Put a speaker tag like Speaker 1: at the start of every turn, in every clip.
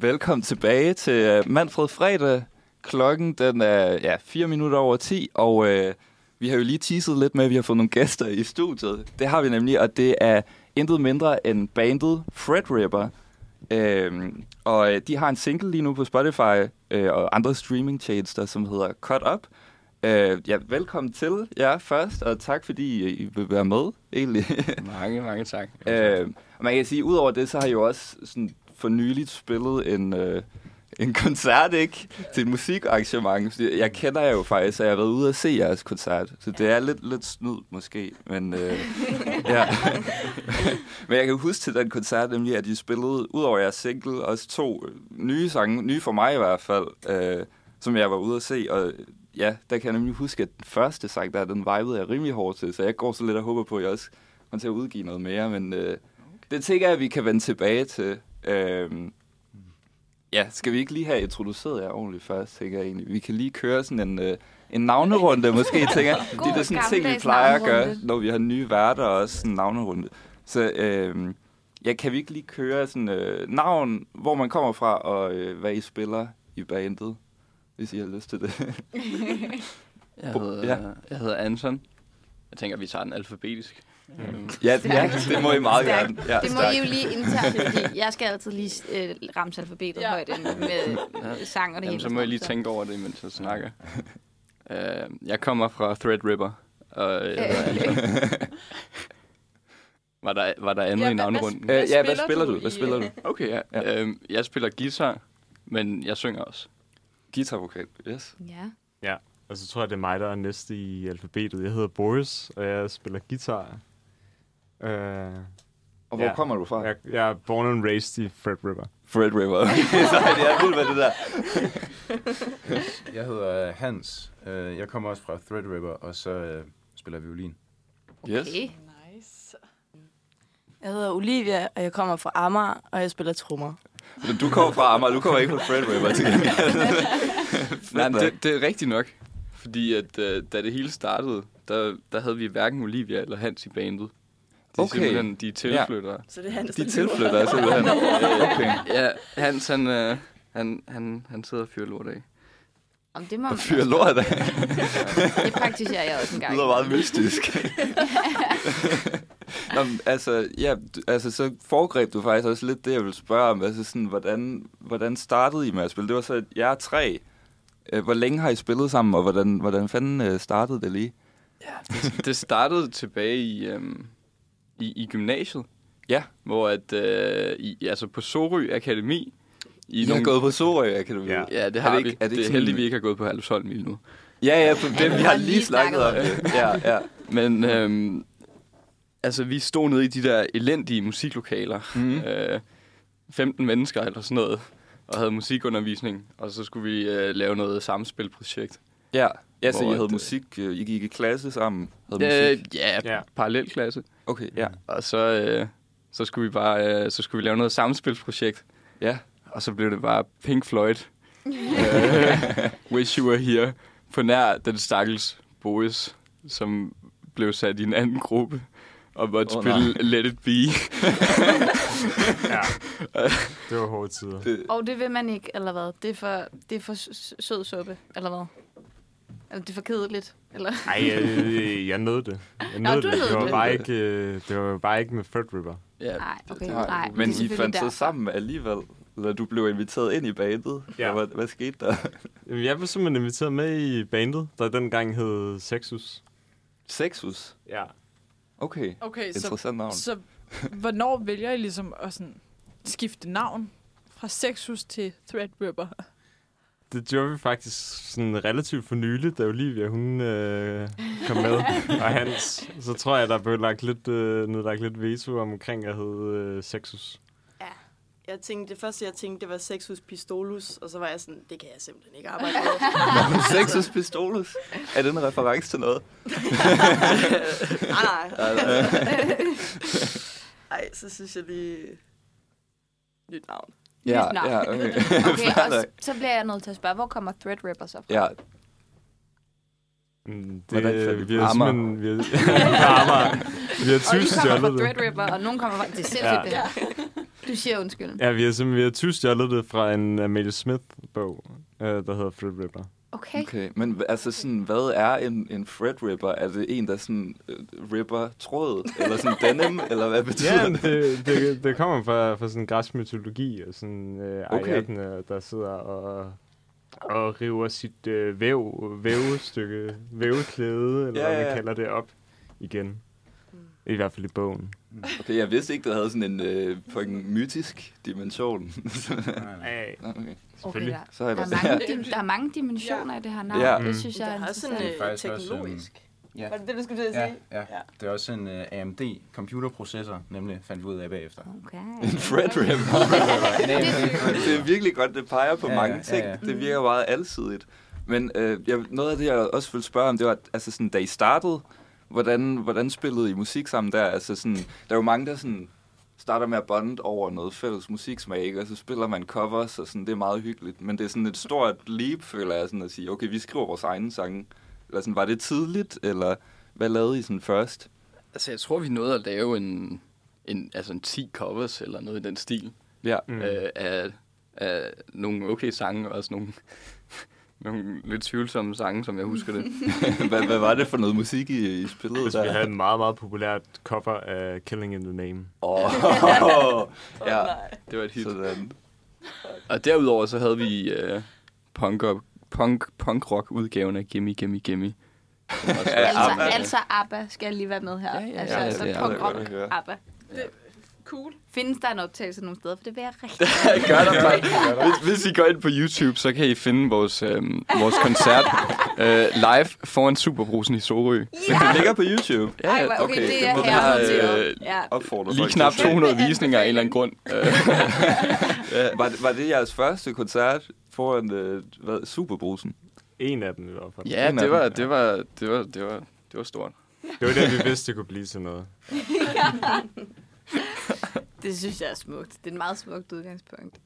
Speaker 1: Velkommen tilbage til øh, Manfred Fredag. Klokken den er ja, 4 minutter over 10, og øh, vi har jo lige teaset lidt med, at vi har fået nogle gæster i studiet. Det har vi nemlig, og det er intet mindre end bandet Fred Ripper. Øhm, og øh, de har en single lige nu på Spotify øh, og andre streamingtjenester, som hedder Cut Up. Øh, ja, velkommen til jer først, og tak fordi I vil være med, egentlig.
Speaker 2: mange, mange tak.
Speaker 1: øh, og man kan sige, udover det, så har I jo også sådan for nyligt spillet en, øh, en koncert, ikke? Til et musikarrangement. Jeg kender jer jo faktisk, og jeg har været ude at se jeres koncert. Så det er lidt, lidt snyd, måske. Men, øh, ja. men jeg kan huske til den koncert, nemlig, at I spillede, udover jeres single, også to nye sange, nye for mig i hvert fald, øh, som jeg var ude at se. Og ja, der kan jeg nemlig huske, at den første sang, der den vibede jeg rimelig hårdt til. Så jeg går så lidt og håber på, at jeg også kommer til at udgive noget mere. Men øh, det tænker jeg, at vi kan vende tilbage til. Øhm, ja, skal vi ikke lige have introduceret jer ordentligt først, tænker jeg egentlig. Vi kan lige køre sådan en, øh, en navnerunde, måske, tænker jeg. Det er sådan ting, vi plejer at gøre, når vi har nye værter, og også sådan en navnerunde. Så øhm, ja, kan vi ikke lige køre sådan øh, navn, hvor man kommer fra, og øh, hvad I spiller i bandet, hvis I har lyst til det.
Speaker 2: Jeg hedder,
Speaker 1: ja.
Speaker 2: ja. jeg hedder Anton. Jeg tænker, vi tager den alfabetisk. Øhm,
Speaker 1: ja, ja, det må I meget
Speaker 3: Stærkt.
Speaker 1: gerne. Ja,
Speaker 3: Det må
Speaker 1: stærkt.
Speaker 3: I jo lige indtage, fordi jeg skal altid lige øh, ramse alfabetet
Speaker 4: Ja.
Speaker 3: ja. højt ind med
Speaker 2: Ja.
Speaker 3: sang og det
Speaker 2: Jamen,
Speaker 3: hele.
Speaker 2: så må jeg lige tænke over det, mens jeg snakker. Uh, jeg kommer fra Threadripper. Og Anton. Var der, var der andet
Speaker 4: Ja,
Speaker 2: i
Speaker 4: hvad-
Speaker 2: navnerunden?
Speaker 4: hvad-
Speaker 1: Øh, ja, hvad
Speaker 4: spiller du
Speaker 1: du? Hvad
Speaker 4: i,
Speaker 1: spiller
Speaker 4: øh,
Speaker 1: du?
Speaker 2: Okay, ja.
Speaker 1: Ja.
Speaker 2: ja. Øhm, jeg spiller guitar, men jeg synger også.
Speaker 1: Guitarvokal, yes.
Speaker 3: Ja.
Speaker 5: Og så tror jeg, det er mig, der er næste i alfabetet. Jeg hedder Boris, og jeg spiller guitar. Uh,
Speaker 1: Og hvor
Speaker 5: Ja.
Speaker 1: kommer du fra?
Speaker 5: jeg, jeg er born and raised i Fred River.
Speaker 1: Fred River. så det er vildt med det der.
Speaker 6: Jeg hedder Hans. Øh, Jeg kommer også fra Threadripper, og så øh, spiller jeg violin.
Speaker 1: Yes.
Speaker 3: Okay.
Speaker 4: Nice.
Speaker 7: Jeg hedder Olivia, og jeg kommer fra Amager, og jeg spiller trommer.
Speaker 1: Men du kommer fra Amager, du kommer ikke fra Fred River til.
Speaker 2: Nej, men det, det er rigtigt nok. Fordi at, da det hele startede, der, der havde vi hverken Olivia eller Hans i bandet. De er
Speaker 1: Okay.
Speaker 2: simpelthen, de er tilflyttere.
Speaker 7: Så det er han,
Speaker 1: De tilflytter simpelthen. Okay.
Speaker 2: Ja, Hans, han, uh, han, han, han sidder og fyrer lort af.
Speaker 3: Om det må
Speaker 1: Og
Speaker 3: man
Speaker 1: lort af.
Speaker 3: Det praktiserer jeg også en
Speaker 1: Det
Speaker 3: gang.
Speaker 1: lyder meget mystisk. Nå, men, altså, ja, du- altså, så foregreb du faktisk også lidt det, jeg ville spørge om. Altså, sådan, hvordan, hvordan startede I med at spille? Det var så, jer tre. Øh, Hvor længe har I spillet sammen, og hvordan, hvordan fanden øh, startede det lige?
Speaker 2: Det startede tilbage i, øhm, i, i gymnasiet.
Speaker 1: Ja.
Speaker 2: Hvor at, øh, i, altså på Sorø Akademi.
Speaker 1: I, I har gået på Sorø Akademi.
Speaker 5: Ja.
Speaker 2: Ja, det
Speaker 1: Er
Speaker 2: har
Speaker 1: det
Speaker 2: vi.
Speaker 1: ikke- er det
Speaker 2: det,
Speaker 1: ikke
Speaker 2: er heldigt, vi ikke har gået på Herlufsholm lige nu.
Speaker 1: Ja, ja, på det,
Speaker 3: vi har
Speaker 1: har
Speaker 3: lige
Speaker 1: snakket om det. Ja, ja.
Speaker 2: Men øhm, altså, vi stod nede i de der elendige musiklokaler.
Speaker 1: Mm.
Speaker 2: Øh, 15 mennesker eller sådan noget. Og havde musikundervisning. Og så skulle vi øh, lave noget samspilprojekt.
Speaker 1: Ja, ja så I havde
Speaker 2: øh,
Speaker 1: musik, øh, I gik i klasse sammen? Havde
Speaker 2: Øh,
Speaker 1: musik?
Speaker 2: ja,
Speaker 5: Ja.
Speaker 2: parallelklasse.
Speaker 1: Okay, ja.
Speaker 2: Og så, øh, så skulle vi bare øh, så skulle vi lave noget samspilsprojekt.
Speaker 1: Ja.
Speaker 2: Og så blev det bare Pink Floyd. Wish You Were Here. På nær den stakkels Boris, som blev sat i en anden gruppe og måtte oh, spille
Speaker 1: nej.
Speaker 2: Let It Be.
Speaker 5: Ja, det var hårde tider.
Speaker 1: Det,
Speaker 3: Og det vil man ikke, eller hvad? Det er for, det er for sød suppe, eller hvad? Eller det er for kedeligt, eller?
Speaker 5: Ej, jeg, jeg nød det. Jeg
Speaker 3: Nå,
Speaker 5: nød
Speaker 3: du
Speaker 5: det.
Speaker 3: nød
Speaker 5: Det var,
Speaker 3: det.
Speaker 5: bare ikke, øh, det var bare ikke med Fred River.
Speaker 2: ja,
Speaker 3: Nej, okay,
Speaker 1: nej,
Speaker 3: nej.
Speaker 1: men I fandt så sammen alligevel? Eller du blev inviteret ind i bandet?
Speaker 5: Ja.
Speaker 1: Hvad, hvad skete der?
Speaker 5: Jamen, Jeg blev simpelthen inviteret med i bandet, der dengang hed Sexus.
Speaker 1: Sexus?
Speaker 5: Ja.
Speaker 1: Okay,
Speaker 4: Okay, så,
Speaker 1: interessant navn.
Speaker 4: så hvornår vælger I ligesom at sådan skifte navn fra Sexus til Threadripper?
Speaker 5: Det gjorde vi faktisk sådan relativt for nyligt, da Olivia hun øh, kom med. og Hans, så tror jeg, der blev lagt lidt, øh, nedlagt lidt veto omkring at hedde øh, Sexus.
Speaker 7: Jeg tænkte, det første, jeg tænkte, det var Sexus Pistolus, og så var jeg sådan, det kan jeg simpelthen ikke arbejde med.
Speaker 1: Sexus Pistolus? Er det en reference til noget?
Speaker 7: nej, nej. Ej, så synes jeg lige... Nyt navn.
Speaker 1: Ja,
Speaker 3: navn.
Speaker 1: ja, okay.
Speaker 3: Okay, og så bliver jeg nødt til at spørge, hvor kommer Threadripper så fra?
Speaker 1: ja,
Speaker 5: Mm,
Speaker 1: Hvordan
Speaker 5: Det, vi har simpelthen... Vi har, Amager. Vi har
Speaker 3: Og I kommer fra
Speaker 5: det.
Speaker 3: Threadripper, og nogen kommer fra... Det er sindssygt,
Speaker 5: Ja.
Speaker 3: det her. Du siger undskyld.
Speaker 5: Ja, vi har simpelthen vi har tyvstjålet det fra en Amelia Smith-bog, øh, der hedder Fred Ripper.
Speaker 3: Okay.
Speaker 1: Okay, men altså sådan, hvad er en, en Fred Ripper? Er det en, der sådan uh, ripper tråd? Eller sådan denim? eller hvad betyder
Speaker 5: Ja,
Speaker 1: det?
Speaker 5: det, det, det kommer fra, fra sådan græsk mytologi, og sådan øh,
Speaker 1: Okay.
Speaker 5: okay. der sidder og, og river sit øh, væv, vævestykke, væveklæde, eller
Speaker 1: Ja,
Speaker 5: ja, hvad man kalder det, op igen. I hvert fald i bogen.
Speaker 1: Okay, jeg vidste ikke, det havde sådan en øh, fucking mytisk dimension.
Speaker 5: Ej,
Speaker 1: Nå, okay.
Speaker 3: Okay,
Speaker 5: selvfølgelig.
Speaker 3: der,
Speaker 1: Så er
Speaker 3: der, er mange, dim- der er mange dimensioner i det her navn.
Speaker 1: Ja.
Speaker 3: Ja.
Speaker 5: Mm.
Speaker 3: Det synes jeg er
Speaker 7: er også sådan øh,
Speaker 6: også,
Speaker 7: teknologisk.
Speaker 6: Ja.
Speaker 7: Var det det, du skulle til at
Speaker 6: Ja,
Speaker 7: sige?
Speaker 6: ja. Det er også en uh, AMD computerprocessor, nemlig fandt vi ud af bagefter.
Speaker 3: Okay.
Speaker 1: En Fred Ripper. det er virkelig godt, det peger på
Speaker 6: Ja,
Speaker 1: mange
Speaker 6: ja,
Speaker 1: ting.
Speaker 6: ja, ja.
Speaker 1: Det virker meget alsidigt. Men øh, jeg, noget af det, jeg også ville spørge om, det var, altså sådan, da I startede, hvordan, hvordan spillede I musik sammen der? Altså sådan, der er jo mange, der sådan starter med at bonde over noget fælles musiksmag, ikke? og så spiller man covers, og sådan, det er meget hyggeligt. Men det er sådan et stort leap, føler jeg, sådan at sige, okay, vi skriver vores egne sange. Eller sådan, var det tidligt, eller hvad lavede I sådan først?
Speaker 2: Altså, jeg tror, vi nåede at lave en, en, altså en 10 covers eller noget i den stil.
Speaker 1: Ja.
Speaker 5: Mm.
Speaker 2: Øh, af, af nogle okay sange, og også nogle, nogle lidt tvivlsomme sange, som jeg husker det.
Speaker 1: hvad, hvad var det for noget musik, I, I spillede
Speaker 5: Altså, vi
Speaker 1: der?
Speaker 5: havde en meget, meget populært cover af Killing in the Name.
Speaker 1: Åh, ja,
Speaker 2: Det var et hit.
Speaker 1: sådan.
Speaker 2: Og derudover så havde vi øh, punk, punk, punk rock udgaven af Gimme Gimme Gimme.
Speaker 1: Ja,
Speaker 3: Altså,
Speaker 1: ABBA.
Speaker 3: altså ABBA skal lige være med her.
Speaker 2: Ja, ja, ja,
Speaker 3: altså,
Speaker 2: ja,
Speaker 3: så
Speaker 2: det er
Speaker 3: punk rock. ABBA.
Speaker 4: Cool.
Speaker 3: Findes der en optagelse nogle steder? For det vil jeg rigtig
Speaker 2: Gør der bare. Hvis, hvis I går ind på YouTube, så kan I finde vores, øh, vores koncert øh, live foran Superbrusen i Sorø.
Speaker 1: Men det ligger på YouTube.
Speaker 3: Ej, hvor- okay, det er her
Speaker 1: øh,
Speaker 3: Ja.
Speaker 2: Lige knap
Speaker 1: til.
Speaker 2: 200 visninger af en eller anden grund. Øh,
Speaker 1: Var, det- var det jeres første koncert foran øh, hvad, Superbrusen?
Speaker 5: En af dem i hvert fald.
Speaker 2: ja, det var, det var, det var, det var, det var stort.
Speaker 5: Det var der, vi vidste, det kunne blive til noget.
Speaker 3: Det synes jeg er smukt. Det er et meget smukt udgangspunkt.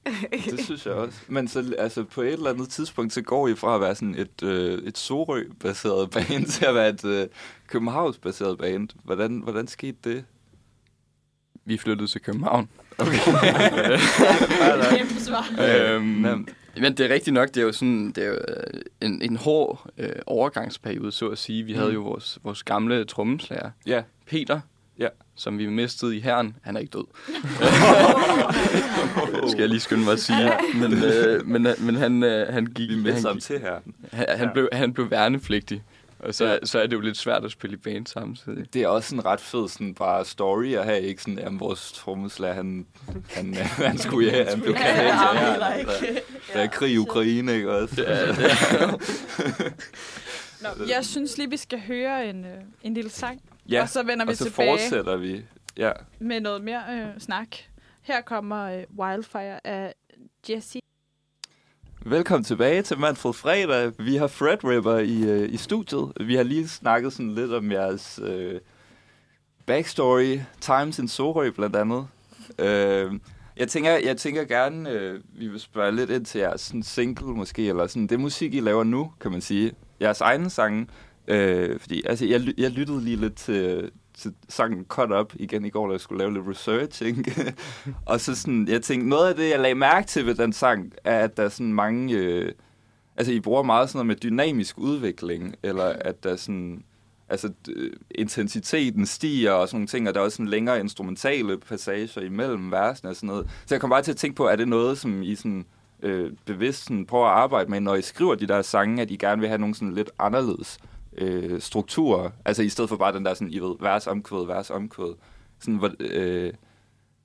Speaker 1: Det synes jeg også. Men så, altså, på et eller andet tidspunkt, så går I fra at være sådan et, øh, et Sorø-baseret band til at være et øh, Københavns-baseret band. Hvordan, hvordan skete det?
Speaker 2: Vi flyttede til København.
Speaker 4: Kæmpe svar.
Speaker 2: Øhm, men det er rigtigt nok, det er jo sådan, det er jo øh, en, en hård øh, overgangsperiode, så at sige. Vi mm. havde jo vores, vores gamle trommeslager,
Speaker 1: Ja.
Speaker 2: Peter,
Speaker 1: Ja.
Speaker 2: som vi mistede i herren. Han er ikke død. skal jeg lige skynde mig at sige. Ja. Men, øh, men, men han, øh, han gik...
Speaker 1: Vi
Speaker 2: han,
Speaker 1: mister ham til her.
Speaker 2: han, han,
Speaker 5: Ja.
Speaker 2: blev, han blev værnepligtig. Og så,
Speaker 1: Ja.
Speaker 2: ja. så er det jo lidt svært at spille i band samtidig.
Speaker 1: Det er også en ret fed sådan, bare story at have, ikke? Sådan, jamen, vores trommeslager, han, han, han skulle ja, han blev kaldt til her. Altså, der er krig i Ukraine, ikke også?
Speaker 2: Ja, det
Speaker 4: Nå, jeg synes lige, vi skal høre en, øh, en lille sang.
Speaker 1: Ja,
Speaker 4: og så vender vi
Speaker 1: og så
Speaker 4: tilbage
Speaker 1: fortsætter vi. Ja.
Speaker 4: med noget mere øh, snak. Her kommer øh, Wildfire af Jesse.
Speaker 1: Velkommen tilbage til Manfred Fredag. Vi har Fred Ripper i, øh, i studiet. Vi har lige snakket sådan lidt om jeres øh, backstory, Times in Sorø blandt andet. Øh, jeg tænker, jeg tænker gerne, øh, vi vil spørge lidt ind til jeres sådan single måske, eller sådan det musik, I laver nu, kan man sige. Jeres egne sange. Øh, fordi altså, jeg, jeg lyttede lige lidt til, til sangen Cut Up igen i går, da jeg skulle lave lidt research. Ikke? og så sådan, jeg tænkte, noget af det, jeg lagde mærke til ved den sang, er, at der er sådan mange... Øh, altså, I bruger meget sådan noget med dynamisk udvikling, eller at der er sådan... Altså, d- intensiteten stiger og sådan nogle ting, og der er også sådan længere instrumentale passager imellem versene og sådan noget. Så jeg kom bare til at tænke på, er det noget, som I sådan øh, bevidst sådan prøver at arbejde med, når I skriver de der sange, at I gerne vil have nogle sådan lidt anderledes øh, strukturer? Altså i stedet for bare den der sådan, I ved, vers omkvæd, vers omkvæd. Sådan, hvor, øh,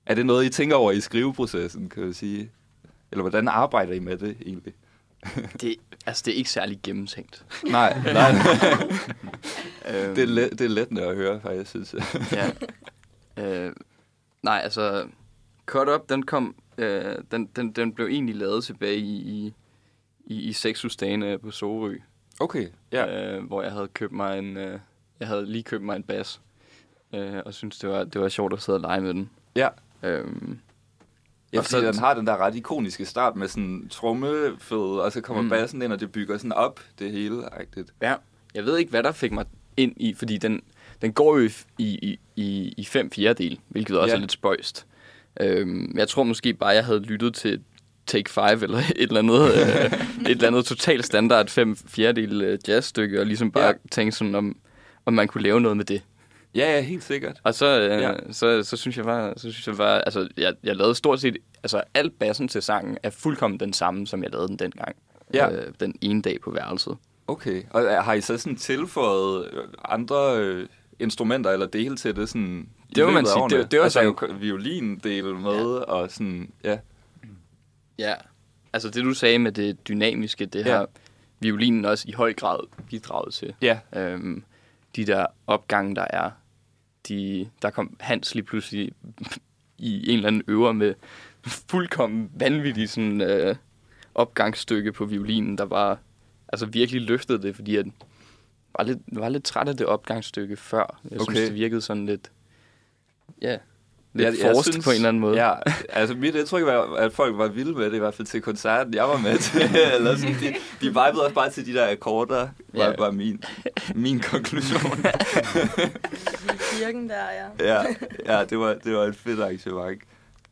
Speaker 1: er det noget, I tænker over i skriveprocessen, kan jeg sige? Eller hvordan arbejder I med det egentlig?
Speaker 2: det, altså, det er ikke særlig gennemtænkt.
Speaker 1: Nej, nej.
Speaker 2: Øhm,
Speaker 1: det, er let, det er let at høre, faktisk, synes jeg.
Speaker 2: ja. øh, nej, altså, Cut Up, den kom, øh, den, den, den blev egentlig lavet tilbage i, i, i, i sexhusdagene på Sorø,
Speaker 1: Okay, ja.
Speaker 2: øh, hvor jeg havde købt mig en, øh, jeg havde lige købt mig en bas, øh, og synes det var, det var sjovt at sidde og lege med den.
Speaker 1: Ja.
Speaker 2: Øhm,
Speaker 1: Ja,
Speaker 2: Og
Speaker 1: fordi
Speaker 2: så-
Speaker 1: den har den der ret ikoniske start med sådan trommefed, og så kommer mm.
Speaker 2: Mm.
Speaker 1: bassen ind, og det bygger sådan op, det hele. -agtigt.
Speaker 2: ja, jeg ved ikke, hvad der fik mig ind i, fordi den, den går jo i, i, i, i fem fjerdedel, hvilket også
Speaker 1: Ja.
Speaker 2: er lidt spøjst. Øhm, jeg tror måske bare, jeg havde lyttet til Take 5 eller et eller andet, øh, et eller andet totalt standard 5 fjerdedel øh, jazzstykke, og ligesom bare
Speaker 1: Ja.
Speaker 2: ja. tænke sådan, om, om man kunne lave noget med det.
Speaker 1: Ja, ja, helt sikkert.
Speaker 2: Og så, øh,
Speaker 1: Ja.
Speaker 2: ja. så, så synes jeg bare, så synes jeg bare, altså, jeg, jeg lavede stort set, altså alt bassen til sangen er fuldkommen den samme, som jeg lavede den dengang.
Speaker 1: Ja.
Speaker 2: Øh, den ene dag på værelset.
Speaker 1: Okay. Og øh, har I så sådan tilføjet andre øh, instrumenter eller dele til det sådan
Speaker 2: Det må man sige. Det- det var
Speaker 1: altså,
Speaker 2: sådan-
Speaker 1: violindel med, og sådan, ja.
Speaker 2: Ja, altså det du sagde med det dynamiske, det
Speaker 1: Ja.
Speaker 2: har violinen også i høj grad bidraget til.
Speaker 1: Ja.
Speaker 2: Øhm, de der opgange, der er, de, der kom Hans lige pludselig i en eller anden øver med fuldkommen vanvittig sådan, øh, opgangsstykke på violinen, der bare altså virkelig løftede det, fordi jeg var lidt, var lidt træt af det opgangsstykke før. Jeg
Speaker 1: Okay.
Speaker 2: synes, det virkede sådan lidt, ja, lidt
Speaker 1: Jeg-
Speaker 2: jeg,
Speaker 1: synes-
Speaker 2: på en eller anden måde.
Speaker 1: Ja, altså mit indtryk var, at folk var vilde med det, i hvert fald til koncerten, jeg var med til. Eller sådan, de, de vibede også bare til de der akkorder, var,
Speaker 2: Ja.
Speaker 1: var min, min konklusion.
Speaker 7: Kirken der, ja.
Speaker 1: ja, ja det, var, det var et fedt arrangement.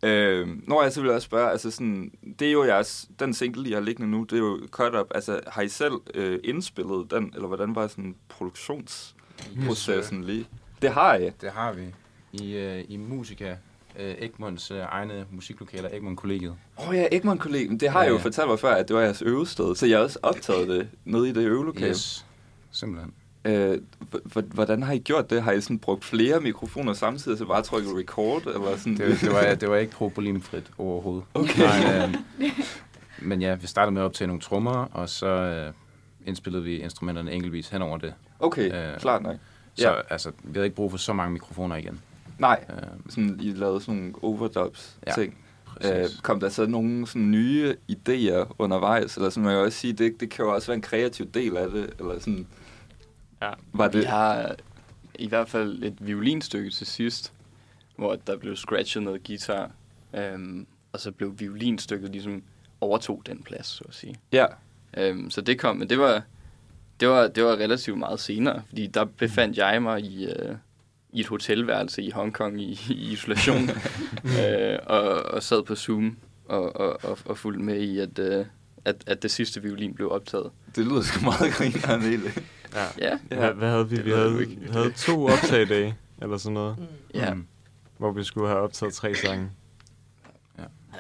Speaker 1: Øhm, når jeg så vil også spørge, altså sådan, det er jo jeres, den single, I har liggende nu, det er jo Cut Up, altså har I selv øh, indspillet den, eller hvordan var sådan produktionsprocessen lige? Det har I.
Speaker 6: Det har vi. I, øh, i Musika, øh, Egmonts øh, egne musiklokaler, Egmont Kollegiet.
Speaker 1: Åh oh ja, Egmont kollegen, det har jeg jo
Speaker 6: Ja, ja.
Speaker 1: fortalt mig før, at det var jeres øvested, så jeg har også optaget det nede i det øvelokale.
Speaker 6: Yes. Simpelthen.
Speaker 1: Øh, hvordan har I gjort det? Har I sådan brugt flere mikrofoner samtidig, så bare trykket record? Eller sådan?
Speaker 6: Det, det, var, det var ikke problemfrit overhovedet.
Speaker 1: Okay.
Speaker 6: Nej, øh, men ja, vi startede med at optage nogle trommer, og så øh, indspillede vi instrumenterne enkeltvis hen over det.
Speaker 1: Okay,
Speaker 6: Øh,
Speaker 1: klart nok.
Speaker 6: Så
Speaker 1: Ja.
Speaker 6: altså, vi havde ikke brug for så mange mikrofoner igen.
Speaker 1: Nej,
Speaker 6: Øh,
Speaker 1: sådan, I lavede sådan nogle overdubs
Speaker 6: Ja,
Speaker 1: ting. Øh, kom der så nogle sådan nye idéer undervejs? Eller sådan, man kan jo også sige, det, det kan jo også være en kreativ del af det. Eller sådan,
Speaker 2: Ja.
Speaker 1: var
Speaker 2: Vi
Speaker 1: det...
Speaker 2: har i hvert fald et violinstykke til sidst, hvor der blev scratchet noget guitar, øhm, og så blev violinstykket ligesom overtog den plads, så at sige.
Speaker 1: Ja,
Speaker 2: Øhm, så det kom, men det var, det var, det var relativt meget senere, fordi der befandt jeg mig i, øh, i et hotelværelse i Hongkong i, i isolation, øh, og, og sad på Zoom og, og, og, og fulgte med i, at, øh, at, at det sidste violin blev optaget.
Speaker 1: det lyder sgu meget grineren egentlig.
Speaker 5: Ja.
Speaker 2: Ja,
Speaker 5: Hvad, hvad havde vi?
Speaker 1: Det
Speaker 5: Vi havde,
Speaker 1: ikke.
Speaker 5: havde to optagedage, eller sådan noget,
Speaker 2: ja.
Speaker 6: Mm.
Speaker 5: hvor vi skulle have optaget tre sange.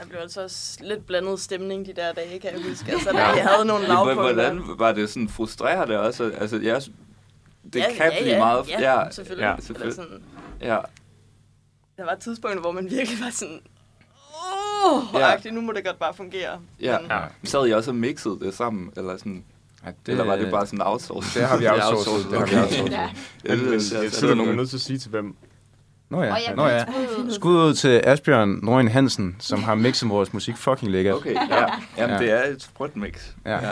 Speaker 7: Der blev altså også lidt blandet stemning de der dage, kan jeg huske. Altså, der, jeg havde nogle lavpunkter.
Speaker 1: Hvordan var det sådan frustrerende også? Altså, jeg, det
Speaker 7: ja,
Speaker 1: kan
Speaker 7: ja,
Speaker 1: blive
Speaker 7: ja,
Speaker 1: meget...
Speaker 7: Ja, selvfølgelig.
Speaker 5: Ja,
Speaker 7: Ja,
Speaker 1: selvfølgelig.
Speaker 7: Sådan,
Speaker 1: Ja,
Speaker 7: der var et tidspunkt, hvor man virkelig var sådan... Åh,
Speaker 1: Ja.
Speaker 7: ja. nu må det godt bare fungere.
Speaker 1: ja.
Speaker 7: Men,
Speaker 5: Ja.
Speaker 1: Sad I også og mixede det sammen? Eller, sådan,
Speaker 6: Ja,
Speaker 1: det, eller var det bare sådan outsourced?
Speaker 6: Det har vi
Speaker 2: Det er
Speaker 6: outsourcet.
Speaker 2: outsourcet.
Speaker 6: Det har vi
Speaker 1: Okay.
Speaker 6: outsourcet.
Speaker 3: Ja.
Speaker 1: Ja,
Speaker 5: Men,
Speaker 1: det,
Speaker 5: men
Speaker 1: det,
Speaker 5: jeg
Speaker 1: det,
Speaker 5: sidder
Speaker 1: det,
Speaker 5: nogen nødt til at sige til hvem.
Speaker 6: Nå ja,
Speaker 3: jeg
Speaker 6: Nå ja. Skud ud til Asbjørn Nøgen Hansen, som har mixet vores musik fucking lækkert.
Speaker 1: Okay, ja. Jamen,
Speaker 6: Ja.
Speaker 1: det er et sprøjtmix.
Speaker 6: Ja.
Speaker 1: Ja.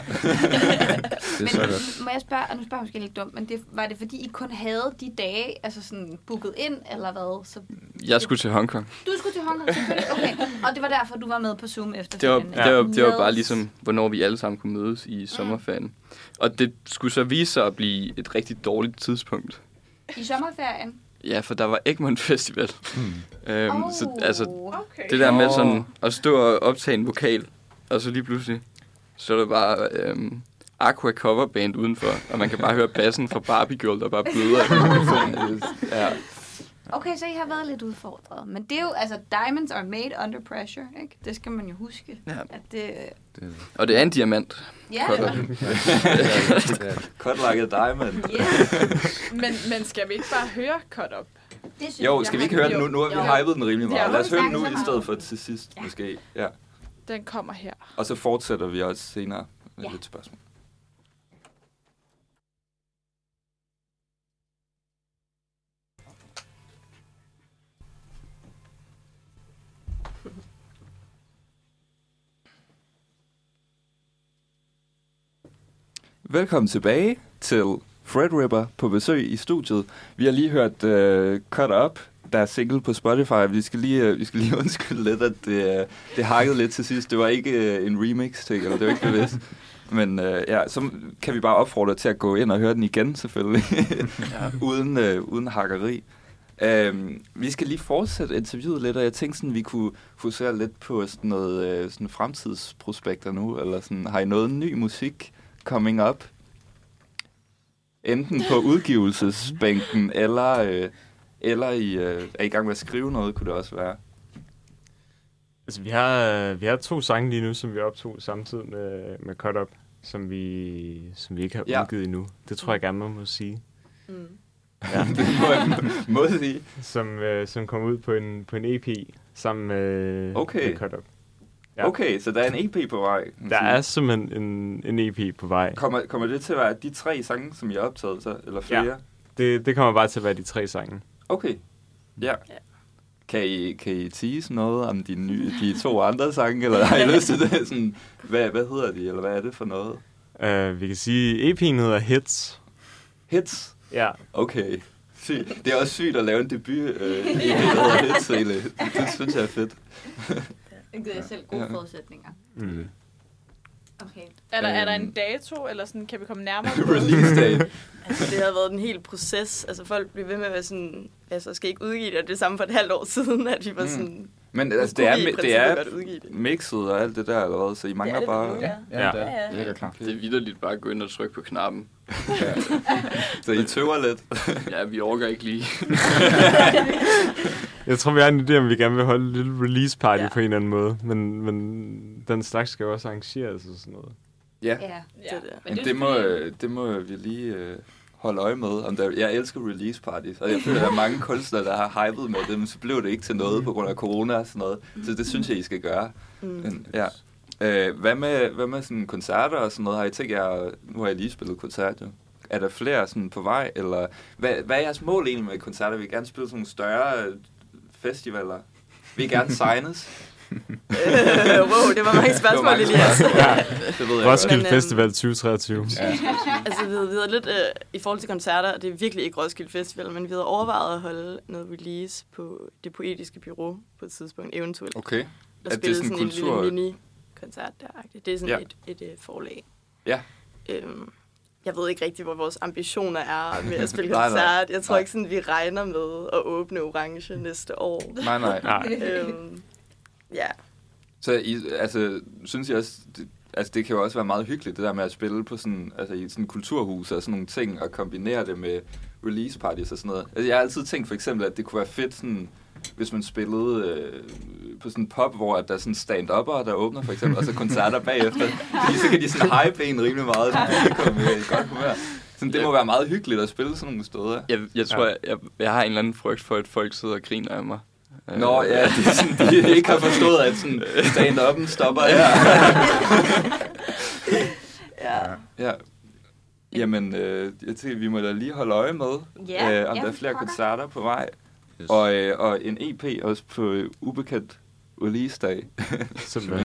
Speaker 6: Det er så godt.
Speaker 3: Men må jeg spørge, og nu spørger jeg måske lidt dumt, men det, var det fordi, I kun havde de dage, altså sådan booket ind, eller hvad? Så
Speaker 2: Jeg skulle til Hongkong.
Speaker 3: du skulle til Hongkong, selvfølgelig. Okay. Og det var derfor, du var med på Zoom efter
Speaker 2: Det var, det, var, det var bare ligesom, hvornår vi alle sammen kunne mødes i sommerferien. Og det skulle så vise sig at blive et rigtig dårligt tidspunkt.
Speaker 3: I sommerferien?
Speaker 2: Ja, for der var Egmont Festival.
Speaker 6: Mm.
Speaker 2: Øhm,
Speaker 3: oh.
Speaker 2: så, altså,
Speaker 4: Okay.
Speaker 2: det der med sådan at stå og optage en vokal, og så lige pludselig, så er der bare øhm, Aqua cover band udenfor, og man kan bare høre bassen fra Barbie Girl, der bare bløder i mikrofonen.
Speaker 1: ja.
Speaker 3: Okay, så I har været lidt udfordret. Men det er jo, altså, diamonds are made under pressure, ikke? Det skal man jo huske.
Speaker 2: Ja.
Speaker 3: At det,
Speaker 6: Det,
Speaker 2: Og det er en diamant.
Speaker 3: ja,
Speaker 2: Cut
Speaker 1: like a diamond.
Speaker 3: ja,
Speaker 4: Men, men skal vi ikke bare høre cut up?
Speaker 3: det synes
Speaker 1: Jo,
Speaker 3: jeg.
Speaker 1: skal vi ikke høre den nu? Nu har vi
Speaker 3: Jo.
Speaker 1: hypet den rimelig
Speaker 4: Ja,
Speaker 1: meget. Lad os
Speaker 3: nu
Speaker 1: høre den nu i stedet for til sidst,
Speaker 3: Ja.
Speaker 1: måske. Ja.
Speaker 4: Den kommer her.
Speaker 1: Og så fortsætter vi også senere med
Speaker 3: Ja.
Speaker 1: lidt spørgsmål. Velkommen tilbage til Fred Ripper på besøg i studiet. Vi har lige hørt uh, Cut Up, der er single på Spotify. Vi skal lige, uh, vi skal lige undskylde lidt, at det, uh, det hakkede lidt til sidst. Det var ikke uh, en remix ting, eller det var ikke bevidst. Men uh, ja, så kan vi bare opfordre til at gå ind og høre den igen, selvfølgelig. uden, uh, uden hakkeri. Øhm, vi skal lige fortsætte interviewet lidt, og jeg tænkte sådan, vi kunne fokusere lidt på sådan noget øh, sådan fremtidsprospekter nu, eller sådan, har I noget ny musik coming up? Enten på udgivelsesbænken, eller, øh, eller I øh, er I gang med at skrive noget, kunne det også være.
Speaker 5: Altså, vi har, øh, vi har to sange lige nu, som vi optog samtidig med, med Cut Up, som vi, som vi ikke har
Speaker 1: Ja.
Speaker 5: udgivet endnu. Det tror jeg gerne, man må sige.
Speaker 7: Mm.
Speaker 5: Ja.
Speaker 1: det må jeg må sige.
Speaker 5: som, øh, som kom ud på en, på en EP sammen med,
Speaker 1: Okay.
Speaker 5: med Cut Up. Ja.
Speaker 1: Okay, så der er en EP på vej.
Speaker 5: Der
Speaker 1: sige.
Speaker 5: er simpelthen en, en EP på vej.
Speaker 1: Kommer, kommer det til at være de tre sange, som I har optaget, så, eller flere?
Speaker 5: Ja. Det, det kommer bare til at være de tre sange.
Speaker 1: Okay. Ja.
Speaker 7: Ja.
Speaker 1: Kan I, kan I tease noget om de, nye, de to andre sange, eller har I lyst til det? Sådan, hvad, hvad hedder de, eller hvad er det for noget?
Speaker 5: Uh, vi kan sige, EP'en hedder Hits.
Speaker 1: Hits?
Speaker 5: Ja,
Speaker 1: Okay. Sygt. Det er også sygt at lave en debut øh, EP, der hedder Hits, egentlig. Det synes jeg er fedt.
Speaker 3: Det giver selv gode
Speaker 1: Ja.
Speaker 3: forudsætninger.
Speaker 5: mm.
Speaker 3: Okay.
Speaker 4: Er der, er der en
Speaker 1: Øhm.
Speaker 4: dato, eller sådan, kan vi komme nærmere?
Speaker 1: Release date.
Speaker 7: Altså, det har været en hel proces. Altså, folk bliver ved med at være sådan, altså, skal ikke udgive det? Og det er samme for et halvt år siden, at vi var
Speaker 1: Mm.
Speaker 7: sådan,
Speaker 1: Men
Speaker 7: nu
Speaker 1: altså, det er, det er
Speaker 7: det.
Speaker 1: mixet og alt det der, eller hvad? Så I mangler
Speaker 7: det
Speaker 1: bare...
Speaker 7: nu,
Speaker 6: Ja, ja,
Speaker 5: Ja.
Speaker 6: det er,
Speaker 7: Ja, ja.
Speaker 6: det ligger klar.
Speaker 2: Det er vidderligt bare at gå ind og trykke på knappen.
Speaker 1: Så I tøver lidt.
Speaker 2: Ja, vi overgår ikke lige.
Speaker 5: Jeg tror, vi har en idé om, vi gerne vil holde en lille release party
Speaker 7: Ja.
Speaker 5: på en eller anden måde. Men, men den slags skal jo også arrangeres og sådan noget.
Speaker 1: Ja.
Speaker 3: Ja.
Speaker 7: Det
Speaker 4: Ja.
Speaker 7: er det.
Speaker 1: Men
Speaker 3: er
Speaker 1: det må, det må vi lige øh, holde øje med. Om der, jeg elsker release parties, og jeg føler, at der er mange kunstnere, der har hypet med det, men så blev det ikke til noget på grund af corona og sådan noget. Så det synes jeg, I skal gøre.
Speaker 7: Mm.
Speaker 1: Men, ja. Øh, hvad med, hvad med sådan koncerter og sådan noget? Har I tænkt jer, nu har jeg lige spillet koncert jo. Er der flere sådan på vej, eller hvad, hvad er jeres mål egentlig med koncerter? Vil I gerne spille sådan nogle større festivaler? Vil I gerne signes?
Speaker 7: Øh, wow, det var mange spørgsmål,
Speaker 1: mange
Speaker 7: Elias.
Speaker 1: Det ved jeg
Speaker 5: Roskilde
Speaker 7: øhm,
Speaker 5: Festival 2023.
Speaker 1: Ja.
Speaker 7: altså, vi havde, vi havde lidt, øh, i forhold til koncerter, og det er virkelig ikke Roskilde Festival, men vi havde overvejet at holde noget release på det poetiske bureau på et tidspunkt, eventuelt.
Speaker 1: Okay.
Speaker 7: Og
Speaker 1: det
Speaker 7: spille
Speaker 1: sådan
Speaker 7: sådan,
Speaker 1: kultur-
Speaker 7: en lille mini-koncert der. Det er sådan
Speaker 1: Ja.
Speaker 7: ja. et, et, et forlag.
Speaker 1: Ja.
Speaker 7: Øhm, jeg ved ikke rigtig, hvor vores ambitioner er med at spille
Speaker 1: Nej, nej.
Speaker 7: koncert. Jeg tror
Speaker 1: Nej.
Speaker 7: ikke, sådan, vi regner med at åbne Orange næste år.
Speaker 1: Nej, nej.
Speaker 5: Nej.
Speaker 7: øhm, ja.
Speaker 1: Så I, altså, synes jeg også, det, altså det kan jo også være meget hyggeligt, det der med at spille på sådan, altså i sådan kulturhus og sådan nogle ting, og kombinere det med release parties og sådan noget. Altså jeg har altid tænkt for eksempel, at det kunne være fedt sådan, hvis man spillede øh, på sådan en pop, hvor at der er sådan stand-upper, der åbner for eksempel, og så koncerter bagefter. Fordi så kan de sådan hype en rimelig meget, så publikum er i godt humør. Sådan, det må være meget hyggeligt at spille sådan nogle steder.
Speaker 2: Jeg, jeg tror,
Speaker 5: Ja.
Speaker 2: jeg, jeg, jeg har en eller anden frygt for, at folk sidder og griner af mig.
Speaker 1: Nå
Speaker 2: Øh,
Speaker 1: ja, det er sådan, de ikke har forstået, at sådan stand-up'en stopper her.
Speaker 7: ja.
Speaker 1: Ja. Jamen, øh, jeg tænker, vi må da lige holde øje med,
Speaker 3: Ja,
Speaker 1: øh, om
Speaker 3: ja,
Speaker 1: der er flere koncerter på vej.
Speaker 6: Yes.
Speaker 1: Og, øh, og en EP også på øh, ubekendt release-dag.
Speaker 5: Simpelthen.